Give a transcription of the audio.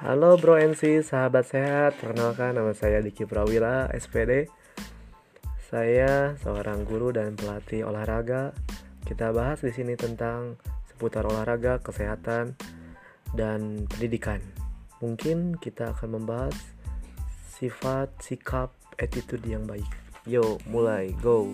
Halo Bro NC, sahabat sehat. Perkenalkan nama saya Diki Prawira, SPD. Saya seorang guru dan pelatih olahraga. Kita bahas di sini tentang seputar olahraga, kesehatan, dan pendidikan. Mungkin kita akan membahas sifat, sikap, attitude yang baik. Yo, mulai, go.